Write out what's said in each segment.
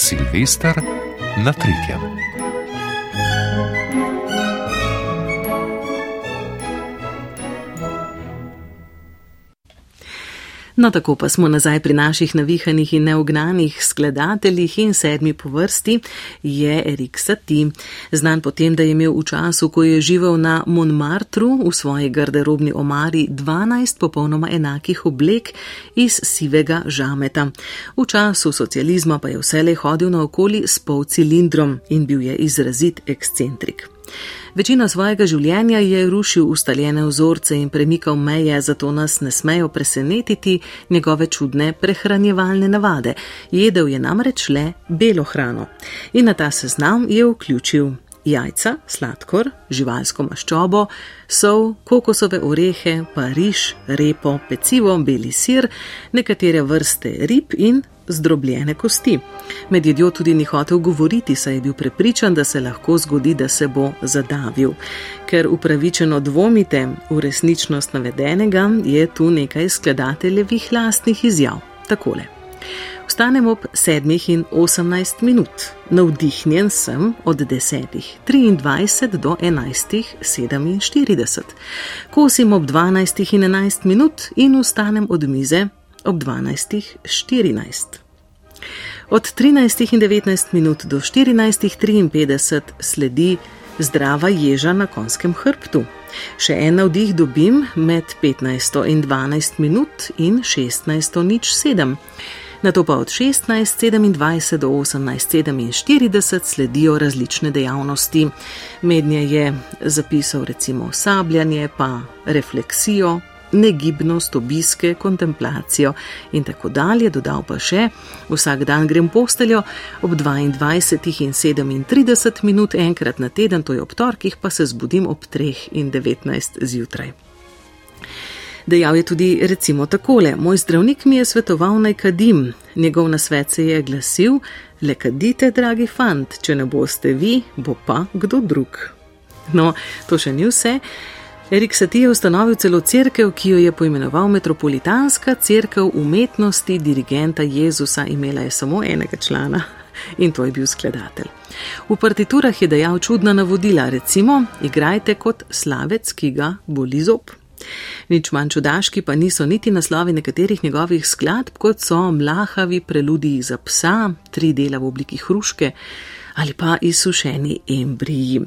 Silvester na tretjem. No, tako pa smo nazaj pri naših navihanih in neugnanih skladateljih in sedmi po vrsti je Erik Sati, znan potem, da je imel v času, ko je živel na Montmartru v svoji garderobni omari 12 popolnoma enakih oblek iz sivega žameta. V času socializma pa je vselej hodil naokoli s polcilindrom in bil je izrazit ekscentrik. Večino svojega življenja je rušil ustaljene vzorce in premikal meje, zato nas ne smejo presenetiti njegove čudne prehranjevalne navade. Jedel je namreč le belo hrano in na ta seznam je vključil jajca, sladkor, živalsko maščobo, sol, kokosove orehe, pa riž, repo, pecivo, beli sir, nekatere vrste rib in zdrobljene kosti. Med jedjo tudi ni hotel govoriti, saj je bil prepričan, da se lahko zgodi, da se bo zadavil. Ker upravičeno dvomite v resničnost navedenega, je tu nekaj skladateljevih lastnih izjav. Takole. Vstanem ob 7 in 18 minut, navdihnjen sem od 10.23 do 11.47. Kosim ob 12 in 11 minut in vstanem od mize ob 12.14. Od 13 in 19 minut do 14.53 sledi zdrava ježa na konskem hrbtu. Še en navdih dobim med 15 in 12 minut in 16 nič 7. Na to pa od 16.27 do 18.47 sledijo različne dejavnosti. Mednje je zapisal recimo sabljanje, pa refleksijo, negibnost, obiske, kontemplacijo in tako dalje, dodal pa še: Vsak dan grem posteljo ob 22 in 37 minut, enkrat na teden, to je ob torkih, pa se zbudim ob 3 in 19 zjutraj. Dejal je tudi recimo takole: Moj zdravnik mi je svetoval naj kadim, njegov nasvet se je glasil: Le kadite, dragi fant, če ne boste vi, bo pa kdo drug. No, to še ni vse. Erik Sati je ustanovil celo crkev, ki jo je poimenoval Metropolitanska crkev umetnosti dirigenta Jezusa, imela je samo enega člana in to je bil skladatelj. V partiturah je dejal čudna navodila, recimo: igrajte kot slavec, ki ga boli zob. Nič manj čudaški pa niso niti naslovi nekaterih njegovih skladb, kot so mlahavi preludiji za psa, tri dela v obliki hruške ali pa izsušeni embriji.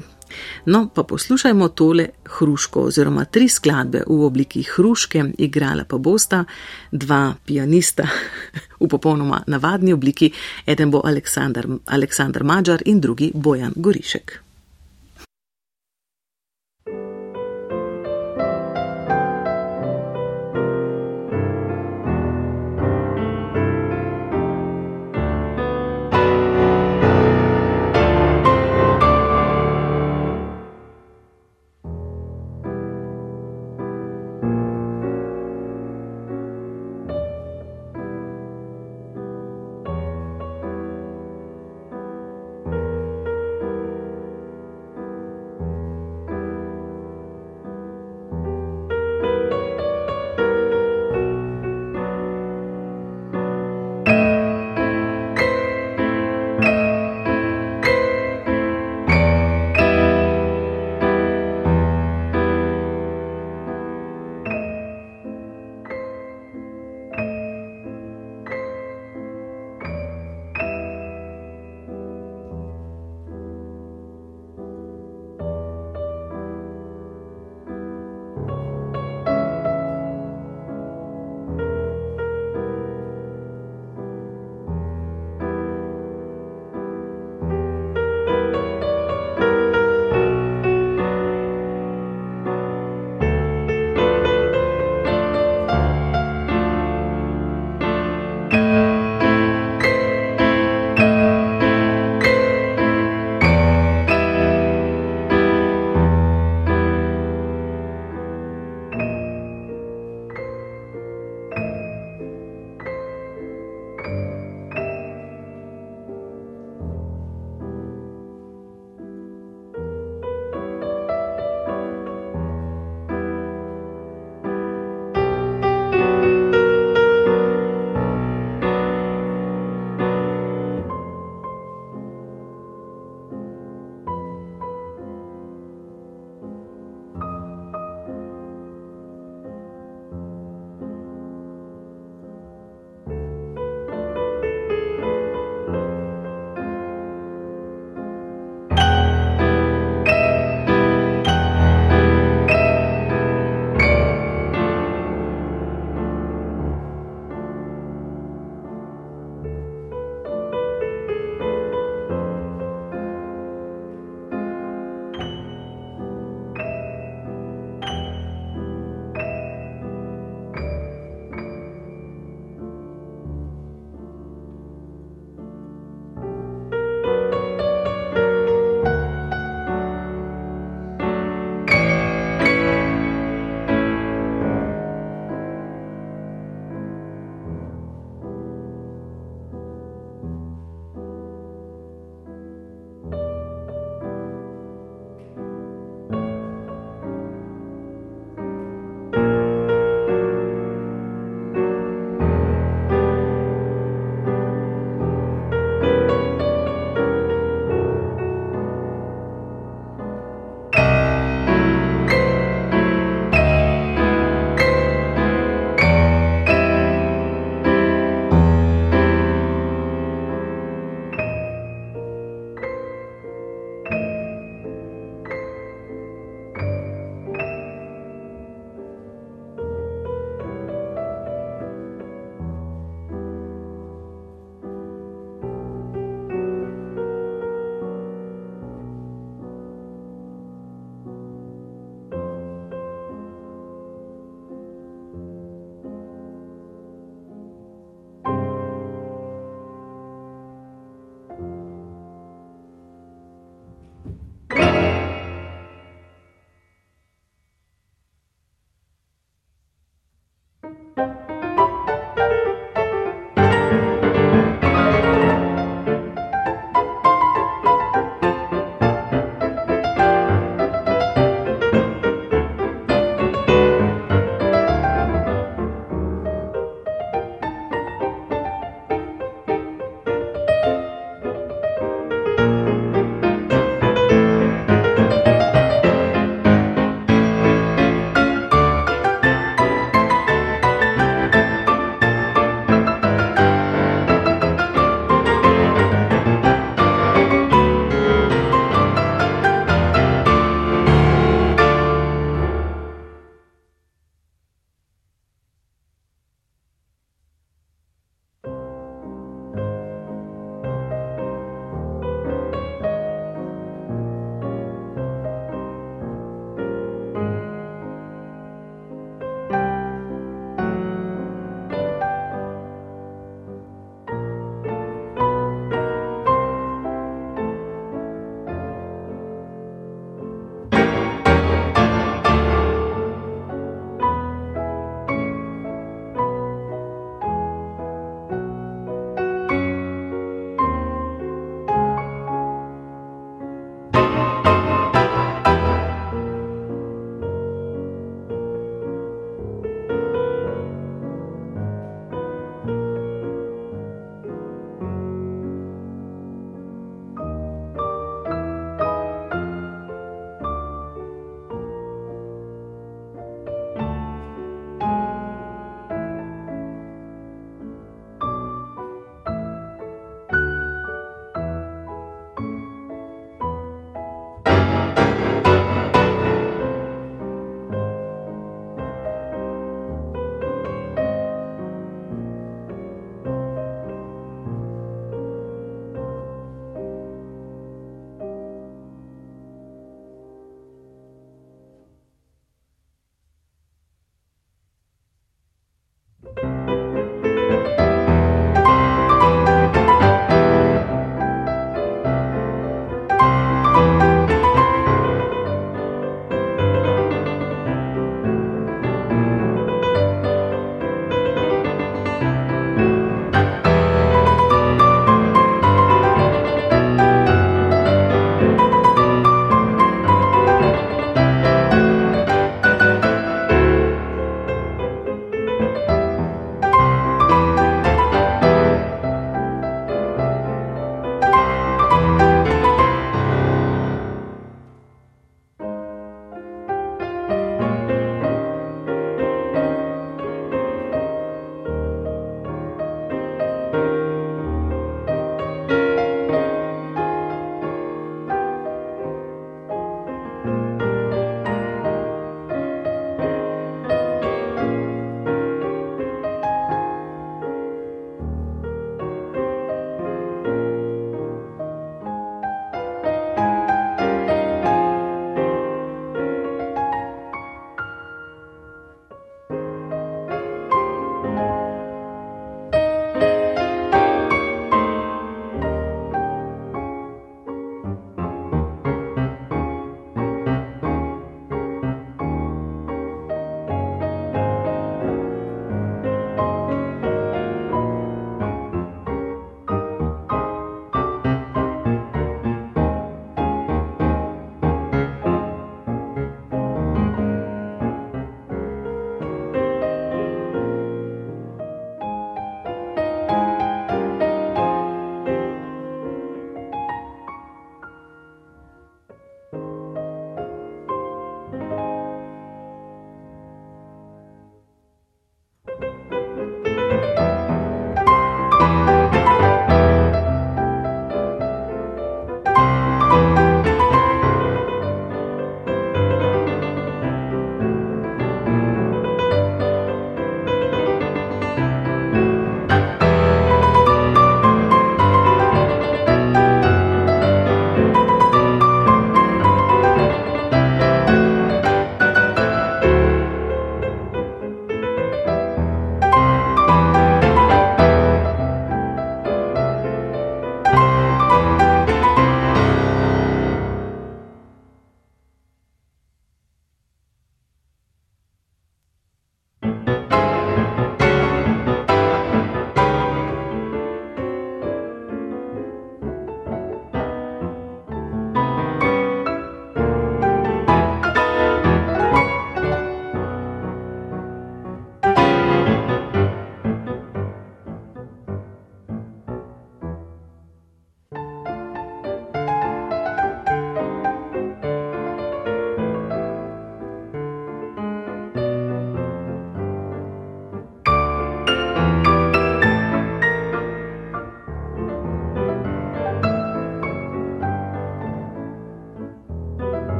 No, pa poslušajmo tole hruško oziroma tri skladbe v obliki hruške, igrala pa bosta dva pianista v popolnoma navadni obliki, eden bo Aleksandr, Aleksandr Mađar in drugi Bojan Gorišek.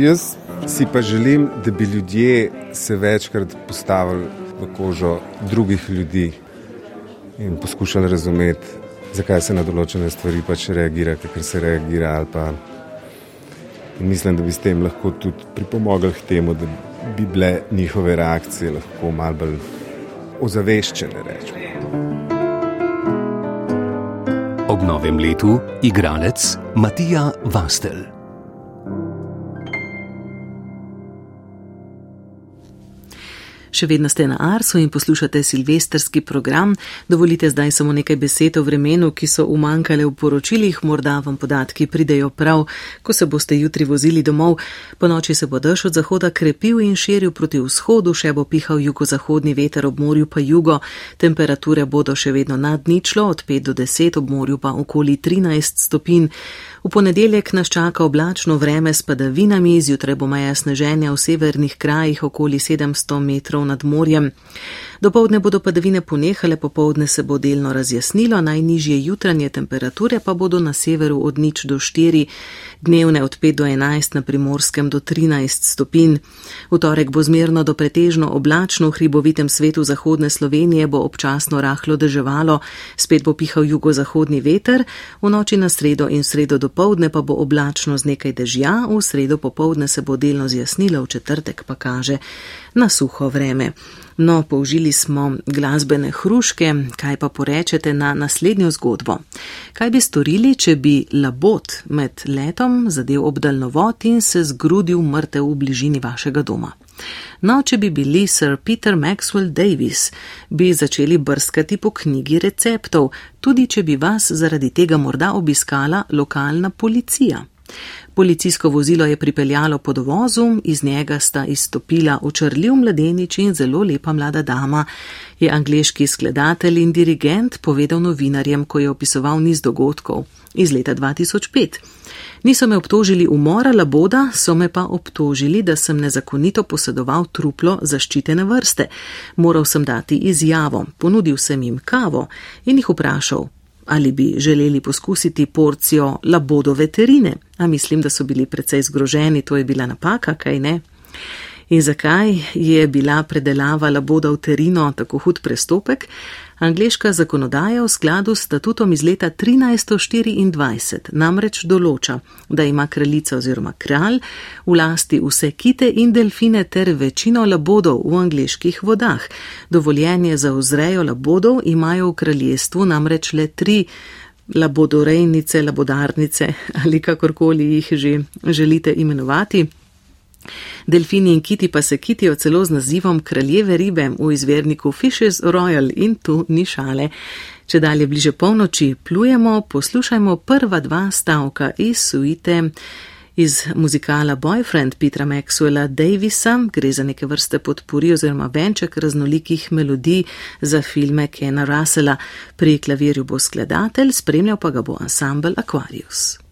Jaz si pa želim, da bi ljudje se večkrat postavili v kožo drugih ljudi in poskušali razumeti, zakaj se na določene stvari pač reagira, ker se reagira. Mislim, da bi s tem lahko tudi pripomogli k temu, da bi bile njihove reakcije lahko malo bolj ozaveščene. Rečemo. Ob novem letu igralec Matija Vastel. Še vedno ste na Arsu in poslušate silvestrski program. Dovolite zdaj samo nekaj besed o vremenu, ki so umankale v poročilih, morda vam podatki pridejo prav, ko se boste jutri vozili domov. Po noči se bo dež od zahoda krepil in širil proti vzhodu, še bo pihal jugozahodni veter ob morju pa jugo. Temperature bodo še vedno nad ničlo, od 5 do 10, ob morju pa okoli 13 stopinj. V ponedeljek nas čaka oblačno vreme s padavinami, zjutraj bo maja sneženja v severnih krajih okoli 700 metrov nad morjem. Dopoldne bodo padavine ponehale, popovdne se bo delno razjasnilo, najnižje jutranje temperature pa bodo na severu od nič do 4, dnevne od 5 do 11, na primorskem do 13 stopinj. V torek bo zmerno do pretežno oblačno, v hribovitem svetu zahodne Slovenije bo občasno rahlo deževalo, spet bo pihal jugozahodni veter, v noči na sredo in sredo dopoldne pa bo oblačno z nekaj dežja, v sredo popovdne se bo delno zjasnilo, v četrtek pa kaže na suho vreme. No, použili smo glasbene hruške, kaj pa porečete na naslednjo zgodbo? Kaj bi storili, če bi labot med letom zadev obdaljnovod in se zgrudil mrtev v bližini vašega doma? No, če bi bili sir Peter Maxwell Davis, bi začeli brskati po knjigi receptov, tudi če bi vas zaradi tega morda obiskala lokalna policija. Policijsko vozilo je pripeljalo pod vozu, iz njega sta izstopila očrljiv mladenič in zelo lepa mlada dama, je angliški skladatelj in dirigent povedal novinarjem, ko je opisoval niz dogodkov iz leta 2005. Niso me obtožili umora laboda, so me pa obtožili, da sem nezakonito posedoval truplo zaščitene vrste. Moral sem dati izjavo, ponudil sem jim kavo in jih vprašal, ali bi želeli poskusiti porcijo labodo veterine, a mislim, da so bili precej zgroženi, to je bila napaka, kaj ne? In zakaj je bila predelava laboda v terino tako hud prestopek? Angliška zakonodaja v skladu s statutom iz leta 1324 namreč določa, da ima kraljica oziroma kralj v lasti vse kite in delfine ter večino labodov v angliških vodah. Dovoljenje za vzrejo labodov imajo v kraljestvu namreč le tri labodorejnice, labodarnice ali kakorkoli jih že želite imenovati. Delfini in kiti pa se kitijo celo z nazivom kraljeve ribe v izverniku Fishes Royal in tu ni šale. Če dalje bliže polnoči plujemo, poslušajmo prva dva stavka iz suite iz muzikala Boyfriend Petra Maxwella Davisa, gre za neke vrste podpori oziroma venček raznolikih melodij za filme Kena Russella. Pri klavirju bo skladatelj, spremljal pa ga bo ansambl Aquarius.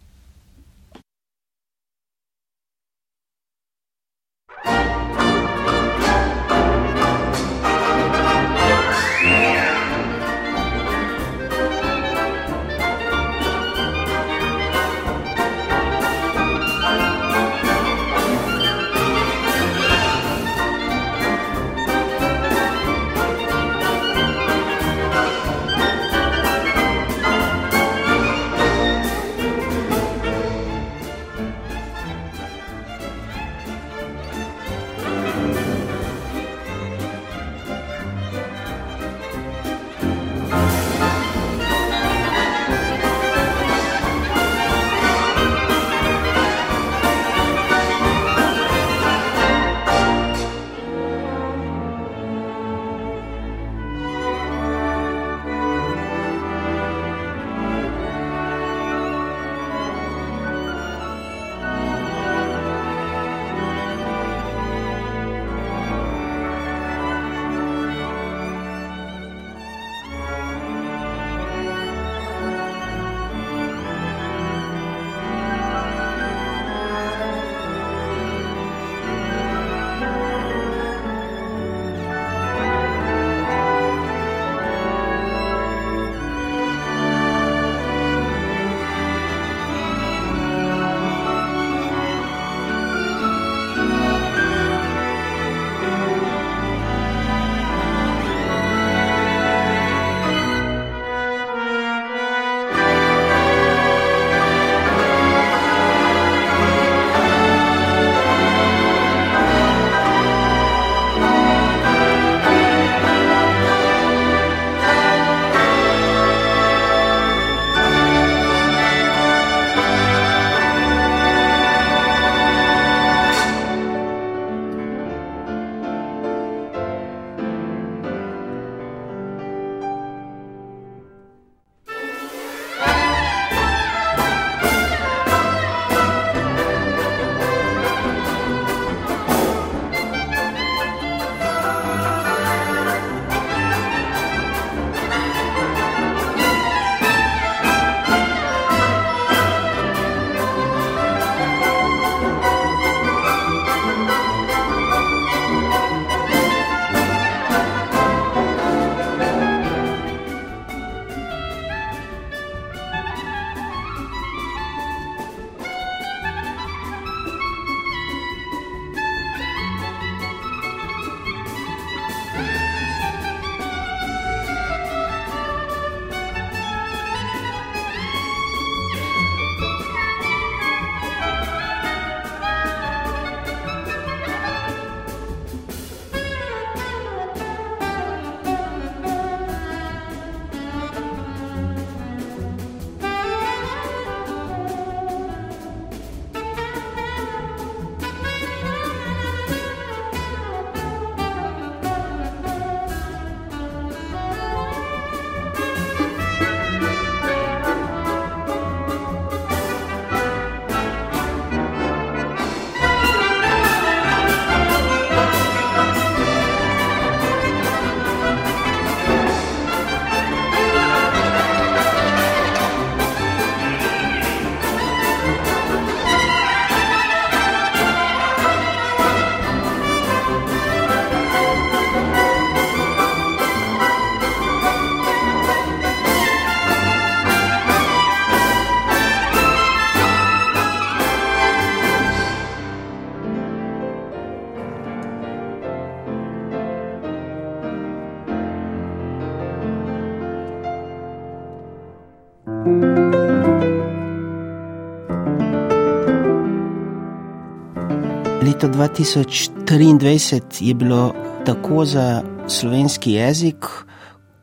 2023 je bilo tako za slovenski jezik,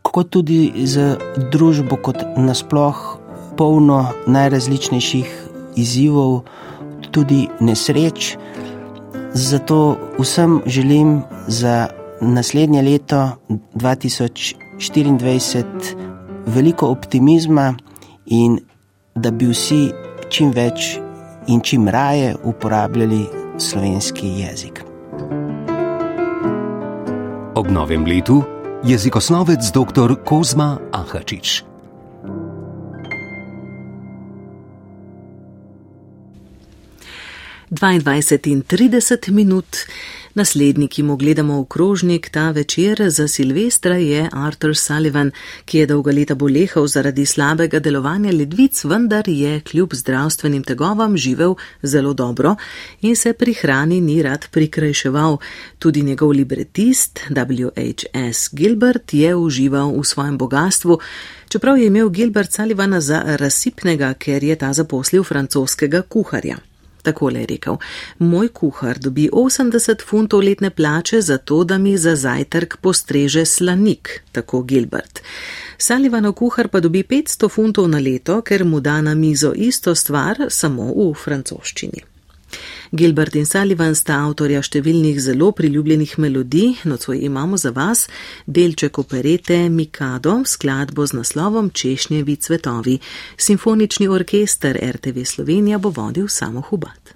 kot tudi za družbo, kot nasploh, polno najrazličnejših izzivov, tudi nesreč. Zato vsem želim za naslednje leto 2024 veliko optimizma in da bi vsi čim več in čim raje uporabljali slovenski jezik. Ob novem letu jezikoslovec dr. Kozma Ahačič. Dvaindvajset in trideset minut. Naslednji, ki mu gledamo v krožnik ta večer za Silvestra, je Arthur Sullivan, ki je dolga leta bolehal zaradi slabega delovanja ledvic, vendar je kljub zdravstvenim tegovam živel zelo dobro in se pri hrani ni rad prikrajševal. Tudi njegov libretist W.H.S. Gilbert je užival v svojem bogatstvu, čeprav je imel Gilbert Sullivana za razsipnega, ker je ta zaposlil francoskega kuharja. Takole je rekel: Moj kuhar dobi 80 funtov letne plače za to, da mi za zajtrk postreže slanik, tako Gilbert. Salivanov kuhar pa dobi 500 funtov na leto, ker mu da na mizo isto stvar, samo v francoščini. Gilbert in Sullivan sta avtorja številnih zelo priljubljenih melodij, nocoj imamo za vas delček operete Mikado, skladbo z naslovom Češnjevi cvetovi. Simfonični orkester RTV Slovenija bo vodil samo Hubat.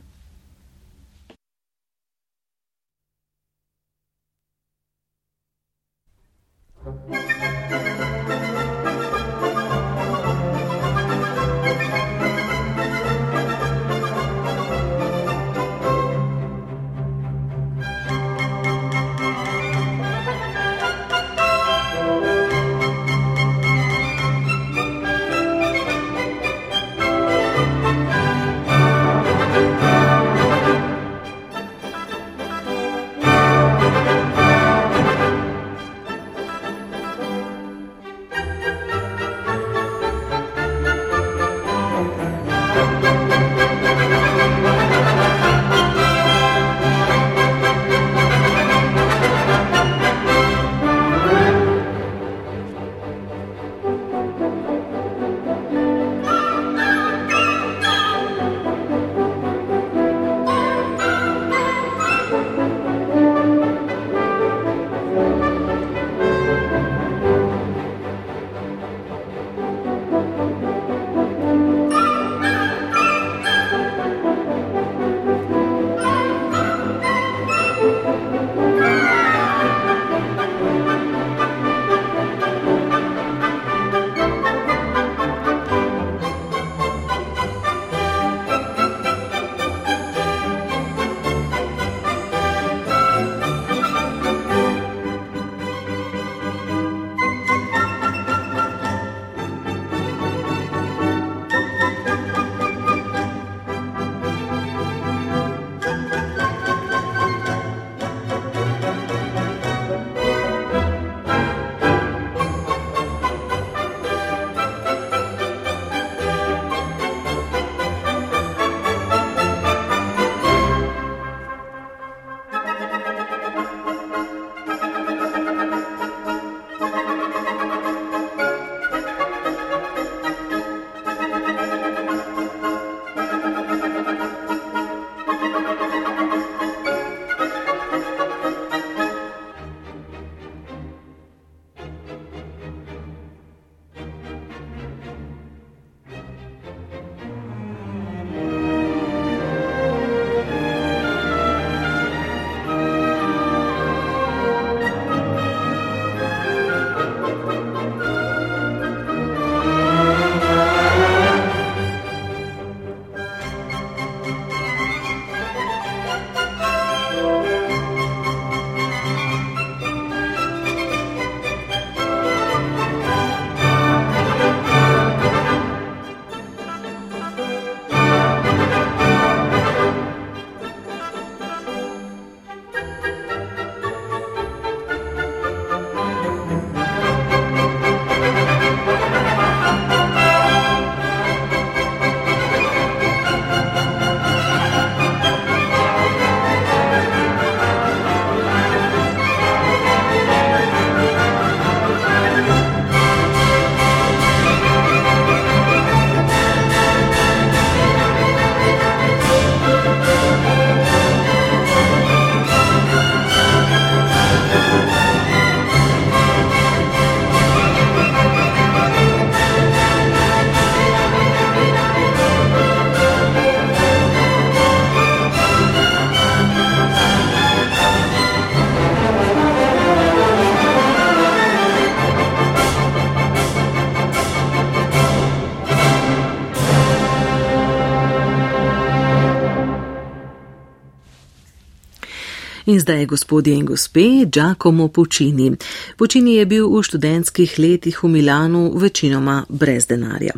In zdaj, gospodje in gospe, Giacomo Puccini. Puccini je bil v študentskih letih v Milanu večinoma brez denarja.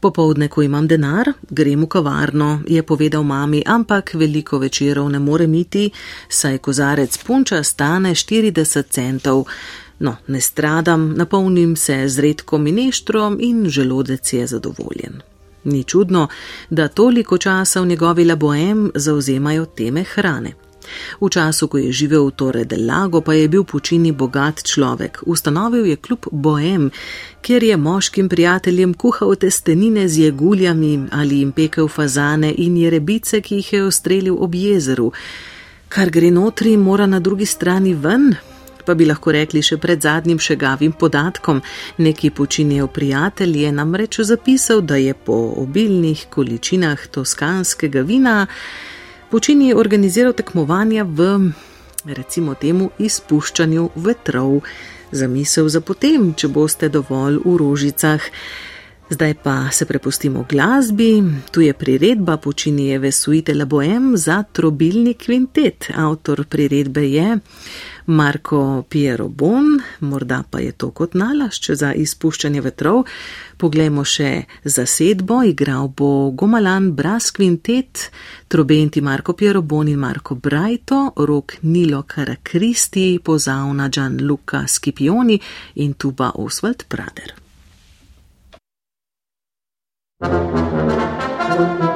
Popovdne, ko imam denar, grem v kavarno, je povedal mami, ampak veliko večerov ne more miti, saj kozarec punča stane 40 centov. No, ne stradam, napolnim se z redko mineštrom in želodec je zadovoljen. Ni čudno, da toliko časa v njegovi laboem zauzemajo teme hrane. V času, ko je živel v Tore del Lago, pa je bil počini bogat človek. Ustanovil je klub Boem, kjer je moškim prijateljem kuhal testenine z jeguljami ali jim pekel fazane in jerebice, ki jih je ustrelil ob jezeru. Kar gre notri, mora na drugi strani ven, pa bi lahko rekli še pred zadnjim šegavim podatkom. Neki počinjev prijatelj je namreč zapisal, da je po obilnih količinah toskanskega vina Pučini je organiziral tekmovanja v, recimo temu, izpuščanju vetrov, zamisel za potem, če boste dovolj v rožicah. Zdaj pa se prepustimo glasbi, tu je priredba Pučinijeve suite La Bohème za trobilni kvintet. Avtor priredbe je Marko Piero Bon, morda pa je to kot nalašč za izpuščanje vetrov. Poglejmo še zasedbo, igral bo Gomalan Brass Quintet, trobenti Marko Piero Bon in Marko Brajto, rok Nilo Karakristi, pozavna Gianluca Scipioni in tuba Oswald Prader. Thank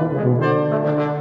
Música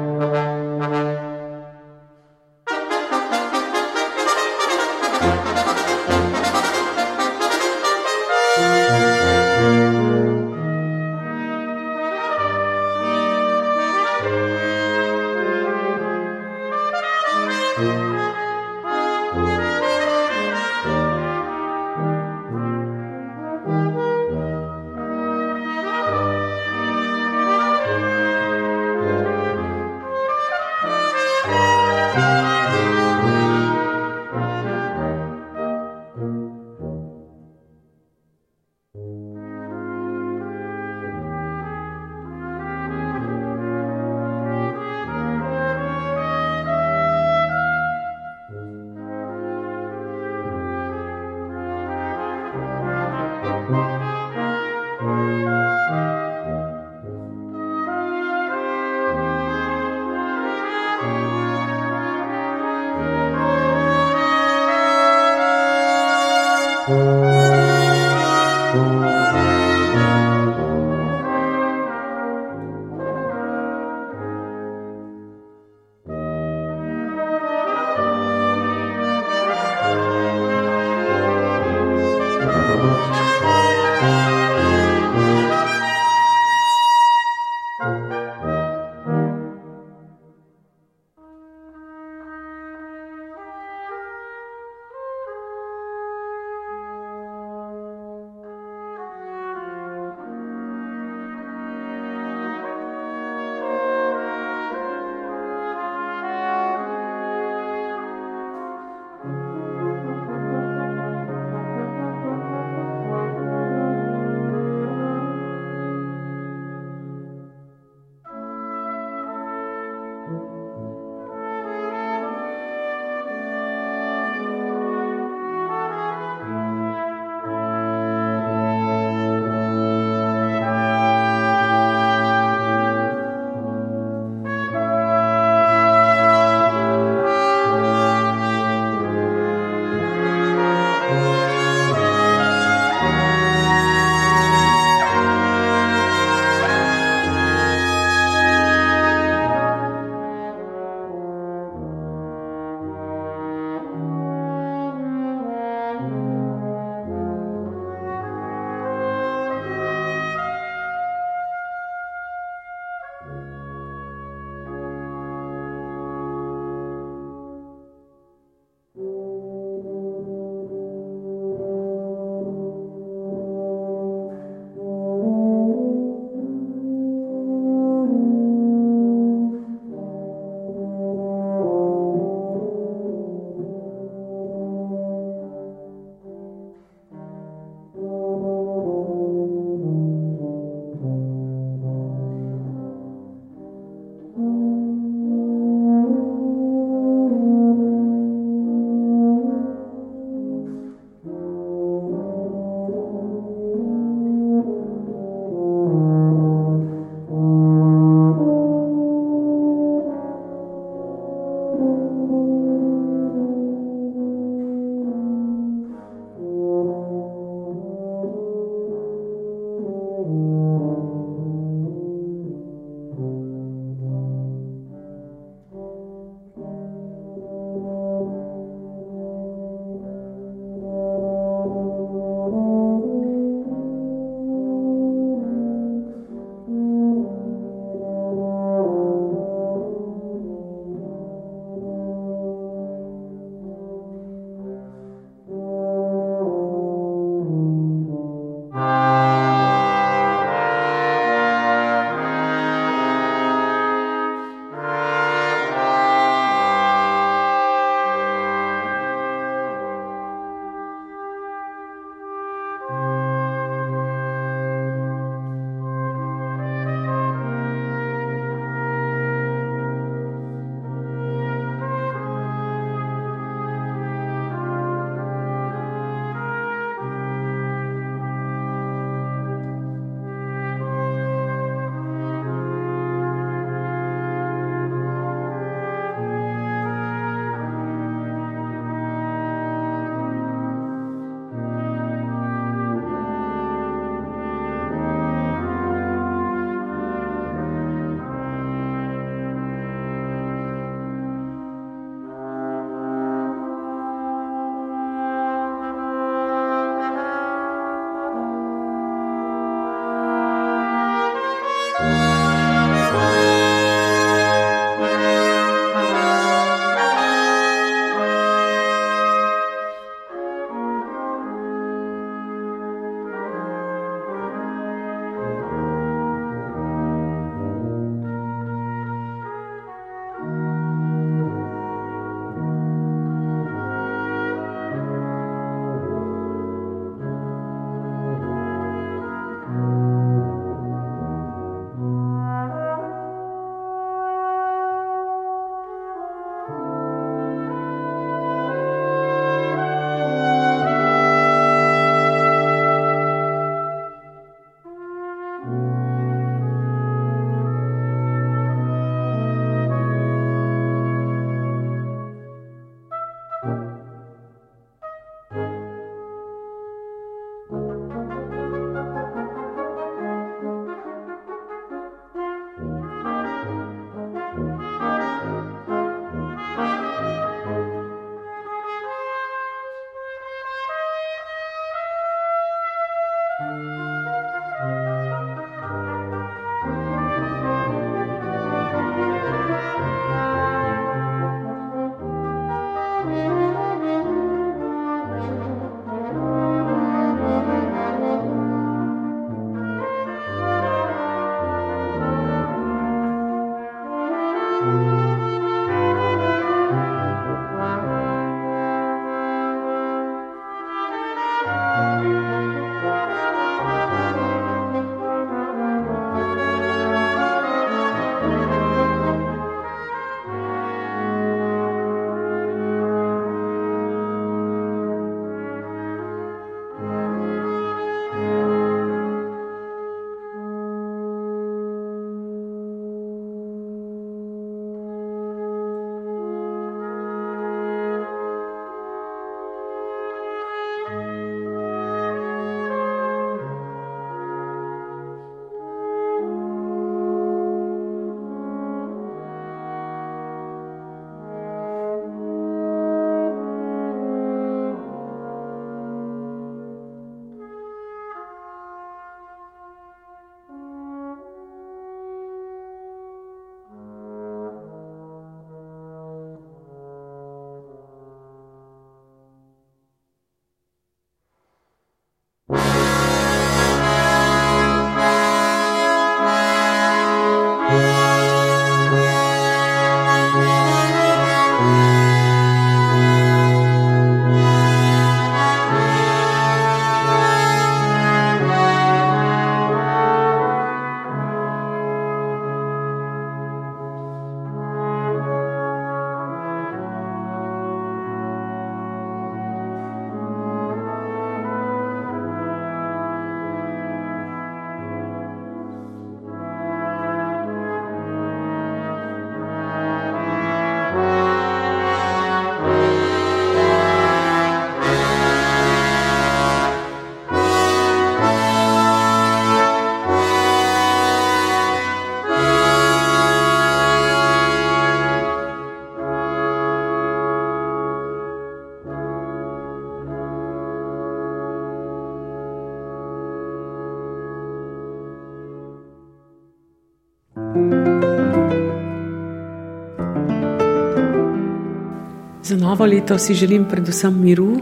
novo leto si želim predvsem miru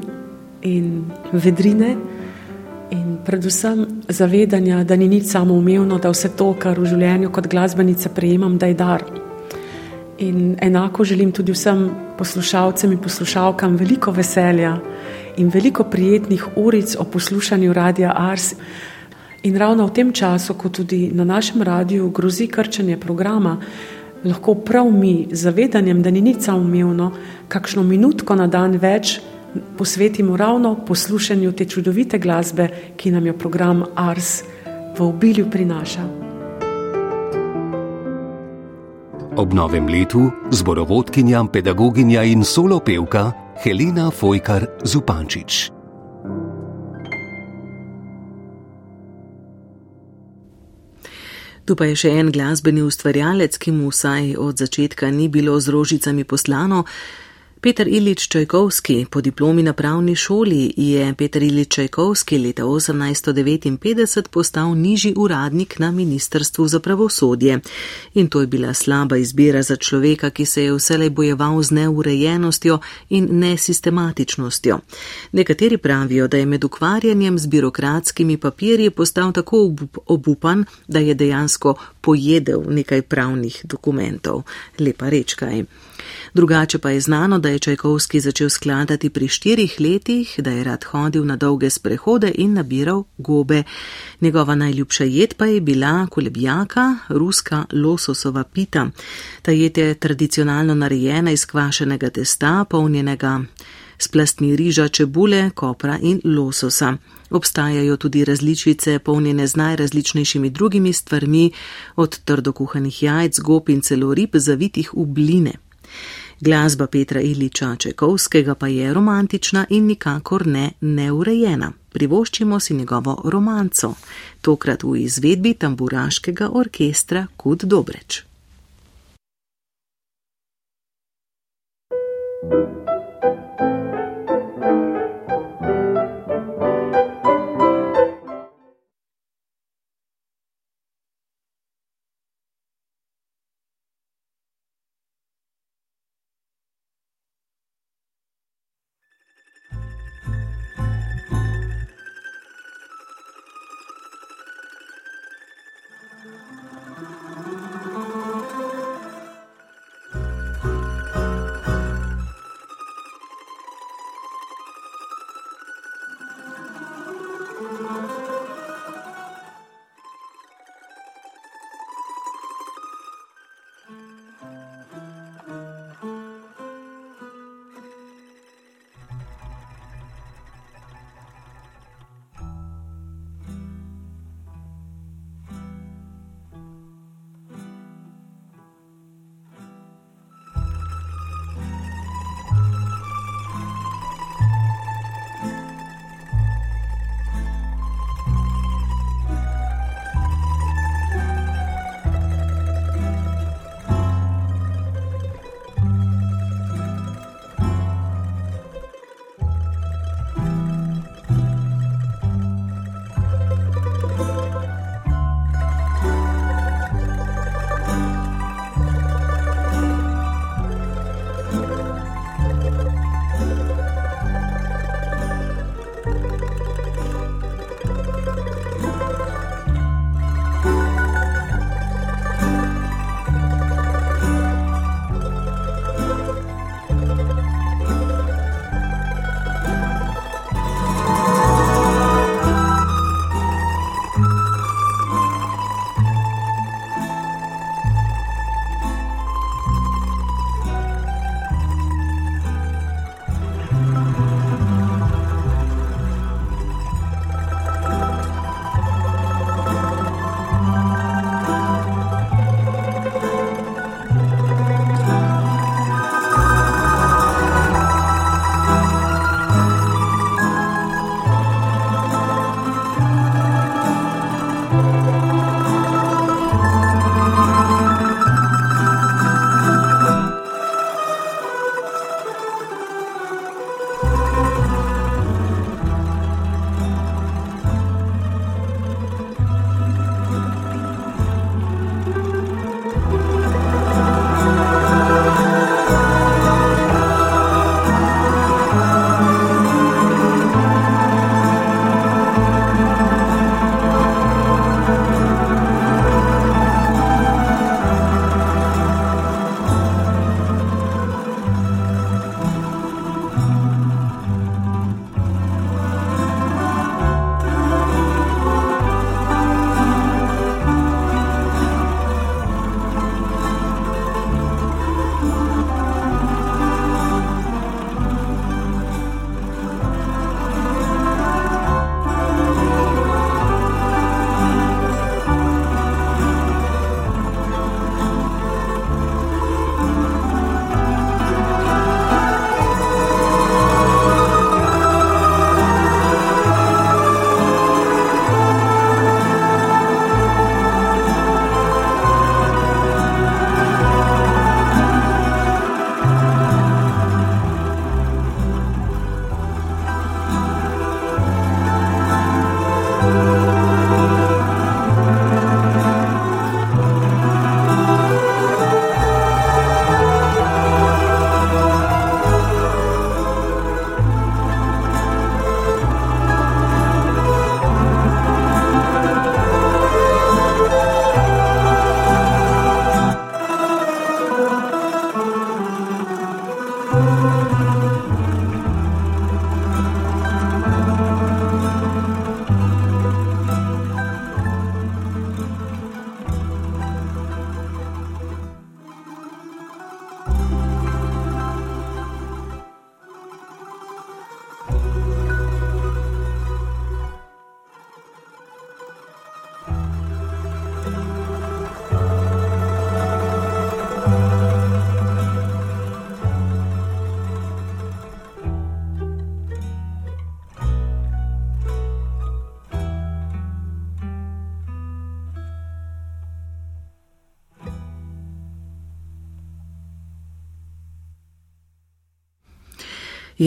in vedrine, in predvsem zavedanja, da ni nič samoumevno, da vse to, kar v življenju kot glasbenica prejemam, da je dar. In enako želim tudi vsem poslušalcem in poslušalkam veliko veselja in veliko prijetnih uric o poslušanju radia Ars. In ravno v tem času, ko tudi na našem radiju grozi krčenje programa, lahko prav mi, zavedanjem, da ni nič samoumevno, kakšno minutko na dan več posvetimo ravno poslušanju te čudovite glasbe, ki nam jo program Ars v obilju prinaša. Ob novem letu zborovodkinja, pedagoginja in solopevka Helena Fojkar Zupančič. Tu pa je še en glasbeni ustvarjalec, ki mu vsaj od začetka ni bilo z rožicami poslano, Peter Ilič Čajkovski, po diplomi na pravni šoli, je Peter Ilič Čajkovski leta 1859 postal nižji uradnik na Ministrstvu za pravosodje. In to je bila slaba izbira za človeka, ki se je vselej bojeval z neurejenostjo in nesistematičnostjo. Nekateri pravijo, da je med ukvarjanjem z birokratskimi papirji postal tako obupan, da je dejansko pojedel nekaj pravnih dokumentov. Lepa reč kaj. Drugače pa je znano, da je Čajkovski začel skladati pri štirih letih, da je rad hodil na dolge sprehode in nabiral gobe. Njegova najljubša jed pa je bila kolebjaka, ruska lososova pita. Ta jed je tradicionalno narejena iz kvašenega testa, polnjenega s plastmi riža, čebule, kopra in lososa. Obstajajo tudi različice, polnjene z najrazličnejšimi drugimi stvarmi, od trdokuhanih jajc, gob in celo rib, zavitih v bline. Glasba Petra Iliča Čekovskega pa je romantična in nikakor ne neurejena. Privoščimo si njegovo romanco, tokrat v izvedbi tamburaškega orkestra Kud Dobreč. thank you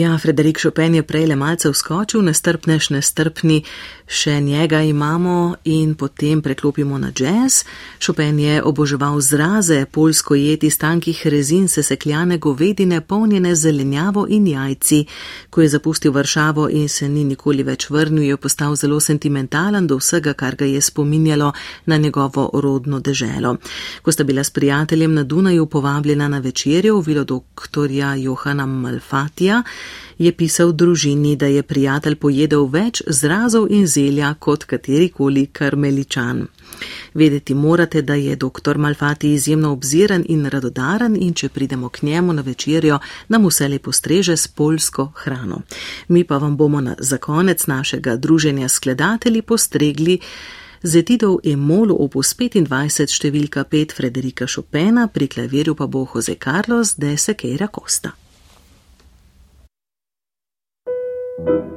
Ja, Frederik Chopin je prej le malce vskočil, nestrpneš, nestrpni, še njega imamo in potem preklopimo na jazz. Chopin je oboževal zraze, polsko jeti iz tankih rezin sesekljane govedine, polnjene zelenjavo in jajci. Ko je zapustil Varšavo in se ni nikoli več vrnil, je postal zelo sentimentalen do vsega, kar ga je spominjalo na njegovo rodno deželo. Ko sta bila s prijateljem na Dunaju povabljena na večerjo v vilo doktorja Johana Malfatija, je pisal družini, da je prijatelj pojedel več zrazov in zelja kot katerikoli karmeličan. Vedeti morate, da je dr. Malfati izjemno obziren in radodaren in če pridemo k njemu na večerjo, nam vse lepo streže s polsko hrano. Mi pa vam bomo na, za konec našega druženja s skladatelji postregli Zetidov Emolu opus 25 številka 5 Frederika Chopina, pri klavirju pa bo Jose Carlos de Sequeira Costa. Silvester na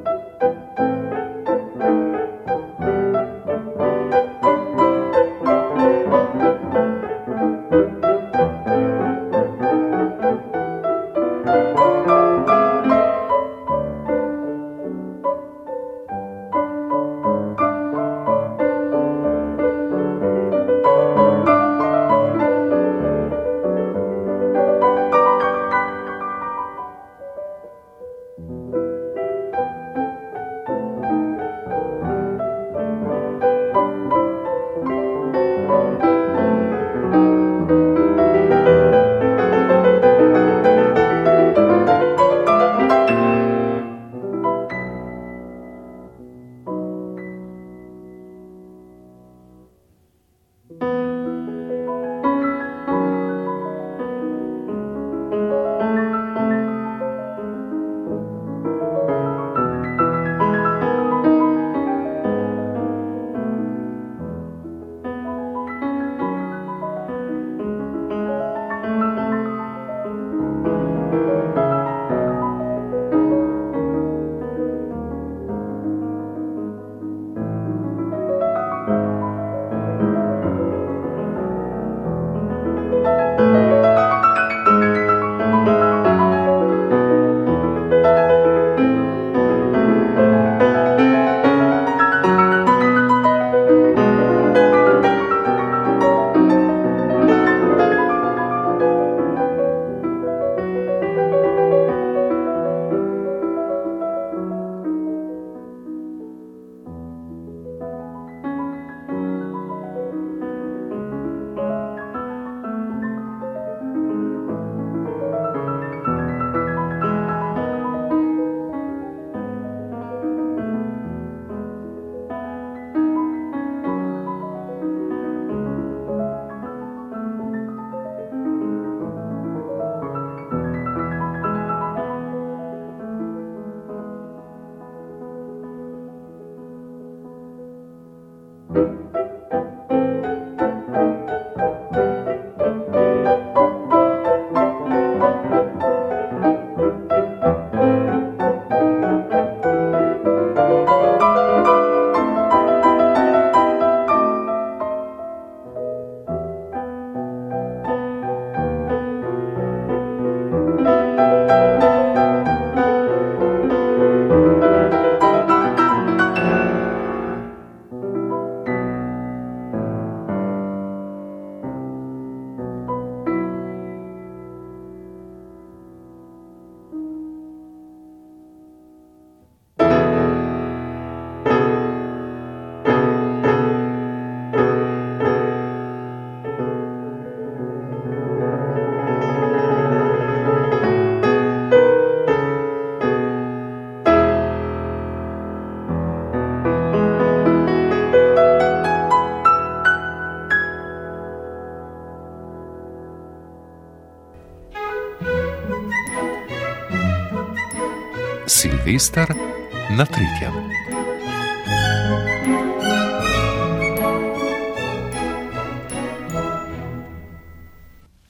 tretjem.